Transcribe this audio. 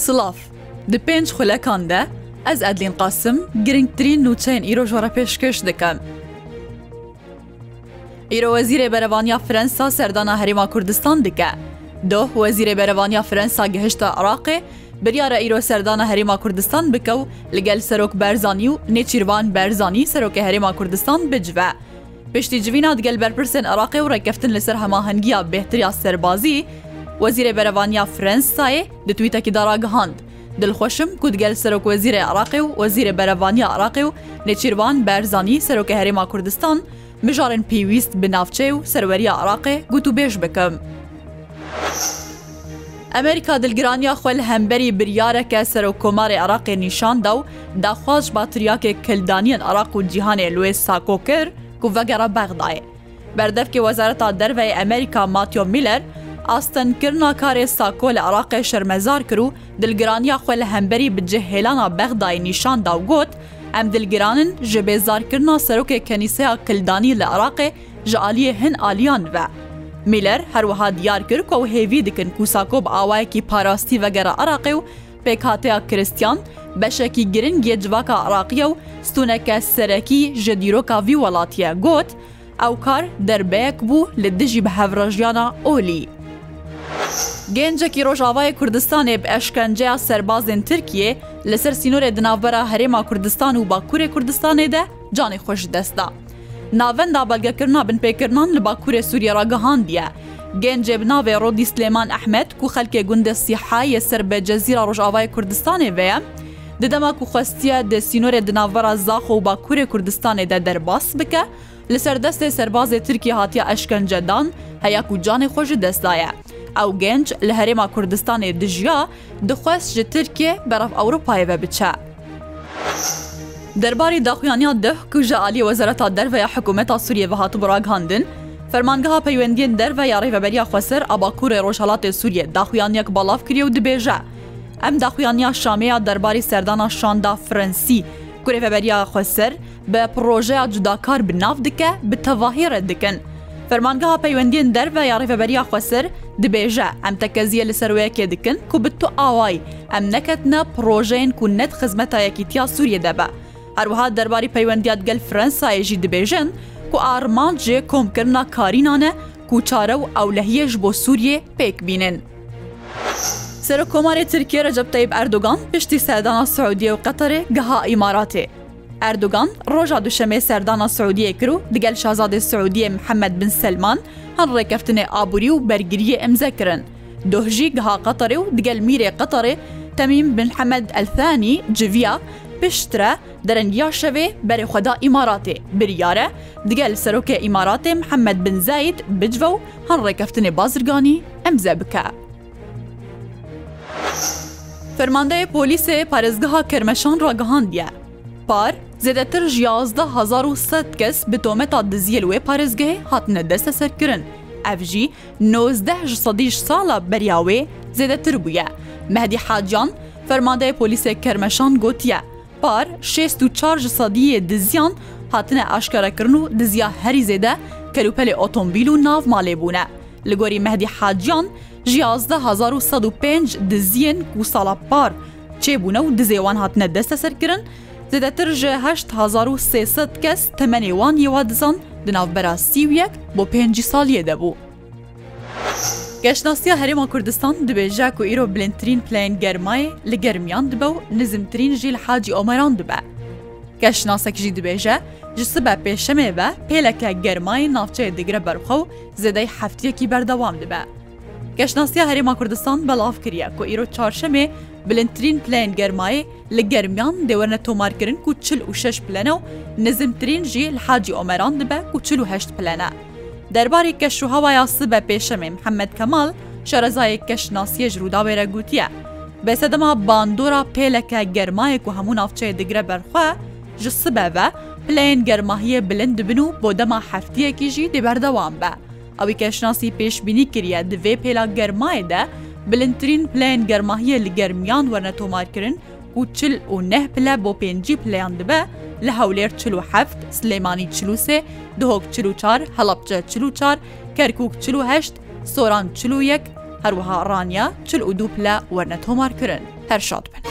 Silav Di pênc xulekan de ez edlîn qasim girngtirîn nûçeyên îrojwara pêşkeş dikim. Îro wezîrê berevaniya Fransa serdana Herêma Kurdistan dike. Doh wezîrê berevaniya Fransa gihişta Iraqê, biryara îro serdana Herêma Kurdistan bikew li gel serok Berzanî û nêçîrvan Berzanî serokê Herêma Kurdistan bicive. Piştî civîna digel berpirsên Iraqê û rekeftin li ser hema hengiya bêhtiriya serbazî, وەزیرە بەرەوانیا فرەنسایە دەتویتەکی داراگەهاند. دڵخۆشم کودگەل سەرۆک وەزیرە عراقی و وەزیرە بەرەوانیا عراقی و نەچیروان بەرزانی سەرۆکە هەرێما کوردستان مژارن پێویست بناافچێ و سەروەریە عراقێ گوت و بێش بکەم. ئەمریکا دلگرانیا خوێل هەمبەری بریارەکە سەر و کۆماری عراقی نیشاندا و داخواش باتریاکێ کلدانیان عراق و جیهانێ لێ ساکۆ کرد و وەگەرە بەغدایە. بەردەفکی وەزارەتا دەروی ئەمریکا ماتیۆ میلەر ئاستنکردنا کارێ ساکۆ لە عراقی شەرمەزار کرد و دلگرانیا خۆ لە هەمبەری بجههێلانا بەغدای نیشاندا و گوت ئەم دلگرانن ji بێزارکردنا سەرۆکێ کەنیسەیە کلدانی لە عراقێ ji عالیە هەن ئالیان بە. میلەر هەروەها دیار کرد کە و هێوی دکن کوساکۆ بە ئاوایەکی پاراستی وەگەرە عراقی و پێکاتەیە کریسیان بەشێکی گرنگێ جواکە عراقیە و ستونەکە سەرەکی ژە دیرۆکاوی وڵاتیە گوت، ئەو کار دەربەیەک بوو لە دژی بە هەڤڕژیانە ئۆلی. گەنجێکی ڕۆژاوای کوردستانێ بە ئەشکەنجەیە سەربازێن ترکیە لەسەر سینۆرێ دناوبەرە هەرێما کوردستان و باکوورێ کوردستانێدە جانی خۆش دەستا. ناوەندا بەلگەکردنا بنپێکردان لە باکوورێ سووریە ڕگەهاندیە. گەنجێ بناوێ ڕۆدی سلێمان ئەحمد و خەلکێ گوندە سیحایە سەر بە جەزیرە ڕۆژاوای کوردستانێ وەیە، دەدەما و خوستیە دە سینۆرێ دناوەرە زاخۆ و باکوورێ کوردستانێدا دەرباس بکە، لەسەردەستێ سەربازێ ترکی هاتیە ئەشکەنجەدان هەیەک و جانێ خۆش دەستایە. ئەو گەنج لە هەرێما کوردستانی دژیا دخواست ji Tirکێ بەرەف ئەوروپایەوە بچە. Derbarî daxuyaniya deh ku ji alî wezareta derveya hikûmeta Sûriye ve hatû biraghandin, Fermangeha peywendiyên derve ya rêveberiya xwesir abakurê rojalatê Sûriye daxuyaniyek balav kiriye û dibêje. Em daxuyaniya Şameya derbarî serdana şanda Fransî ku rêveberiya xwesir bi projeya cudakar bi nav dike bi tevahî red dikin. Fermangeha peywendiyên derve ya rêveberiya xwesir دبێژە ئەم تەکەزیە لە سەرۆیەکێ دکن کو بت تو ئاوای ئەم نەکەتنە پرۆژەین کو نەت خزمەتایەکی تیا سووریە دەبە هەروها دەرباری پەیوەندیات گەل فرەنسایەژی دبێژن کو ئارمانجێ کۆمکردنا کارینانە کوچارە و ئەولەهیەش بۆ سووریێ پێک بینن. سەر کۆمارێ ترکیە رەجەب تایب ئەردوگان پشتی سەدانا سعودیە و قەتەرێ گەها ئیماراتێ ئەردوگان ڕۆژا دوشەمێ سەردانا سعودیە کرد و دگەل شازادی سعودیە محەممەد بن سلمان هەن ڕێکەفتنێ ئابووری و بەرگریە ئەمزەکردن. دۆژی گها قەتەرێ و دگەل میرێ قەتەڕێ تەمیم بن حەمەد ئەلثانی جڤیا پشترە دەرەنیا شەوێ بەرێخوادا ئیماراتێ بریارە دگەل سەرۆکە ئیماراتێ محەممەد بن زاید بجوە و هەن ڕێکەفتنێ بازرگانی ئەمزە بکە. فەرماندەیە پۆلیسێ پارێزگەها کرمەشان ڕاگەهاندە پار زێدەتر ژیازدە 1970 کەس bi تۆمەتا دزیە wê parێزگەهێ hatine deste serkirin. Ev jî 19 ji sedî sala berya wê zêdetir bûye. Mehdi Hacan fermadeyê polîsê kermeşan gotiye. Par 64 ji sediyê diziyan hatine eşkerekirin û diziya herî zêde kelupelê otomobîl û nav malê bûne. Li gorî Mehdi Hacan ji 1905 diziyên ku sala par çêbûne û dizêwan hatine deste serkirin, زدەتر ji 1970 kes temenê wan yewa dizan di navbera sîwiyek بۆ پێنج سالیê debû. Geşnasiya Herêma Kurdistan dibêje ku îro bilindtirîn pleyên germayê li germiyan dibe û nizimtirîn jî li hacî omeran dibe. Geşnasek jî dibêje, ji sibe pêşemê ve pêleke germayê navçeyê digire berxew zêdey heftiyekî berdewam dibe. Geşnasiya Herêma Kurdistan belav kiriye ku îro çarşemê بلندترین پلین گەرمایە لە گەرمیان دەوەرنە تۆمارکردن و چل و شش پلەنە و نزمترین ژێ لە حاجی ئۆمەران دەبە و چل و هەشت پلەنە. دەربارەی کەش و هەوایاسی بە پێشەمێ محەممەد کەمال شارەزایە کەشناسیەژ ڕووداوێرە گوتیە. بەسەدەما باندۆرا پێلەکە گەرمایەک و هەموو ناوچەیە دەگرە بەرخوا ji sibeve pileyên germahiye bilind dibin û bo dema heftiyekî jî dê berdewan be. Ewî keşnasî pêşbînî kiriye di vê pêla germayê de بلندترین پلین گەرماهیە لە گەرمیان وەرنە تۆمارکردن و چل و نەه پلە بۆ پێنجی پلیان دبە لە هەولێر چل و هەفت سلێمانی چلووسێ دهۆک چل و چار هەڵەبجە چل و چار کەرکک چل و هەشت سۆران چل و یەک هەروەها ڕانیا چل و دوو پلە وەرنە تۆمارکردن هەر شاد بن.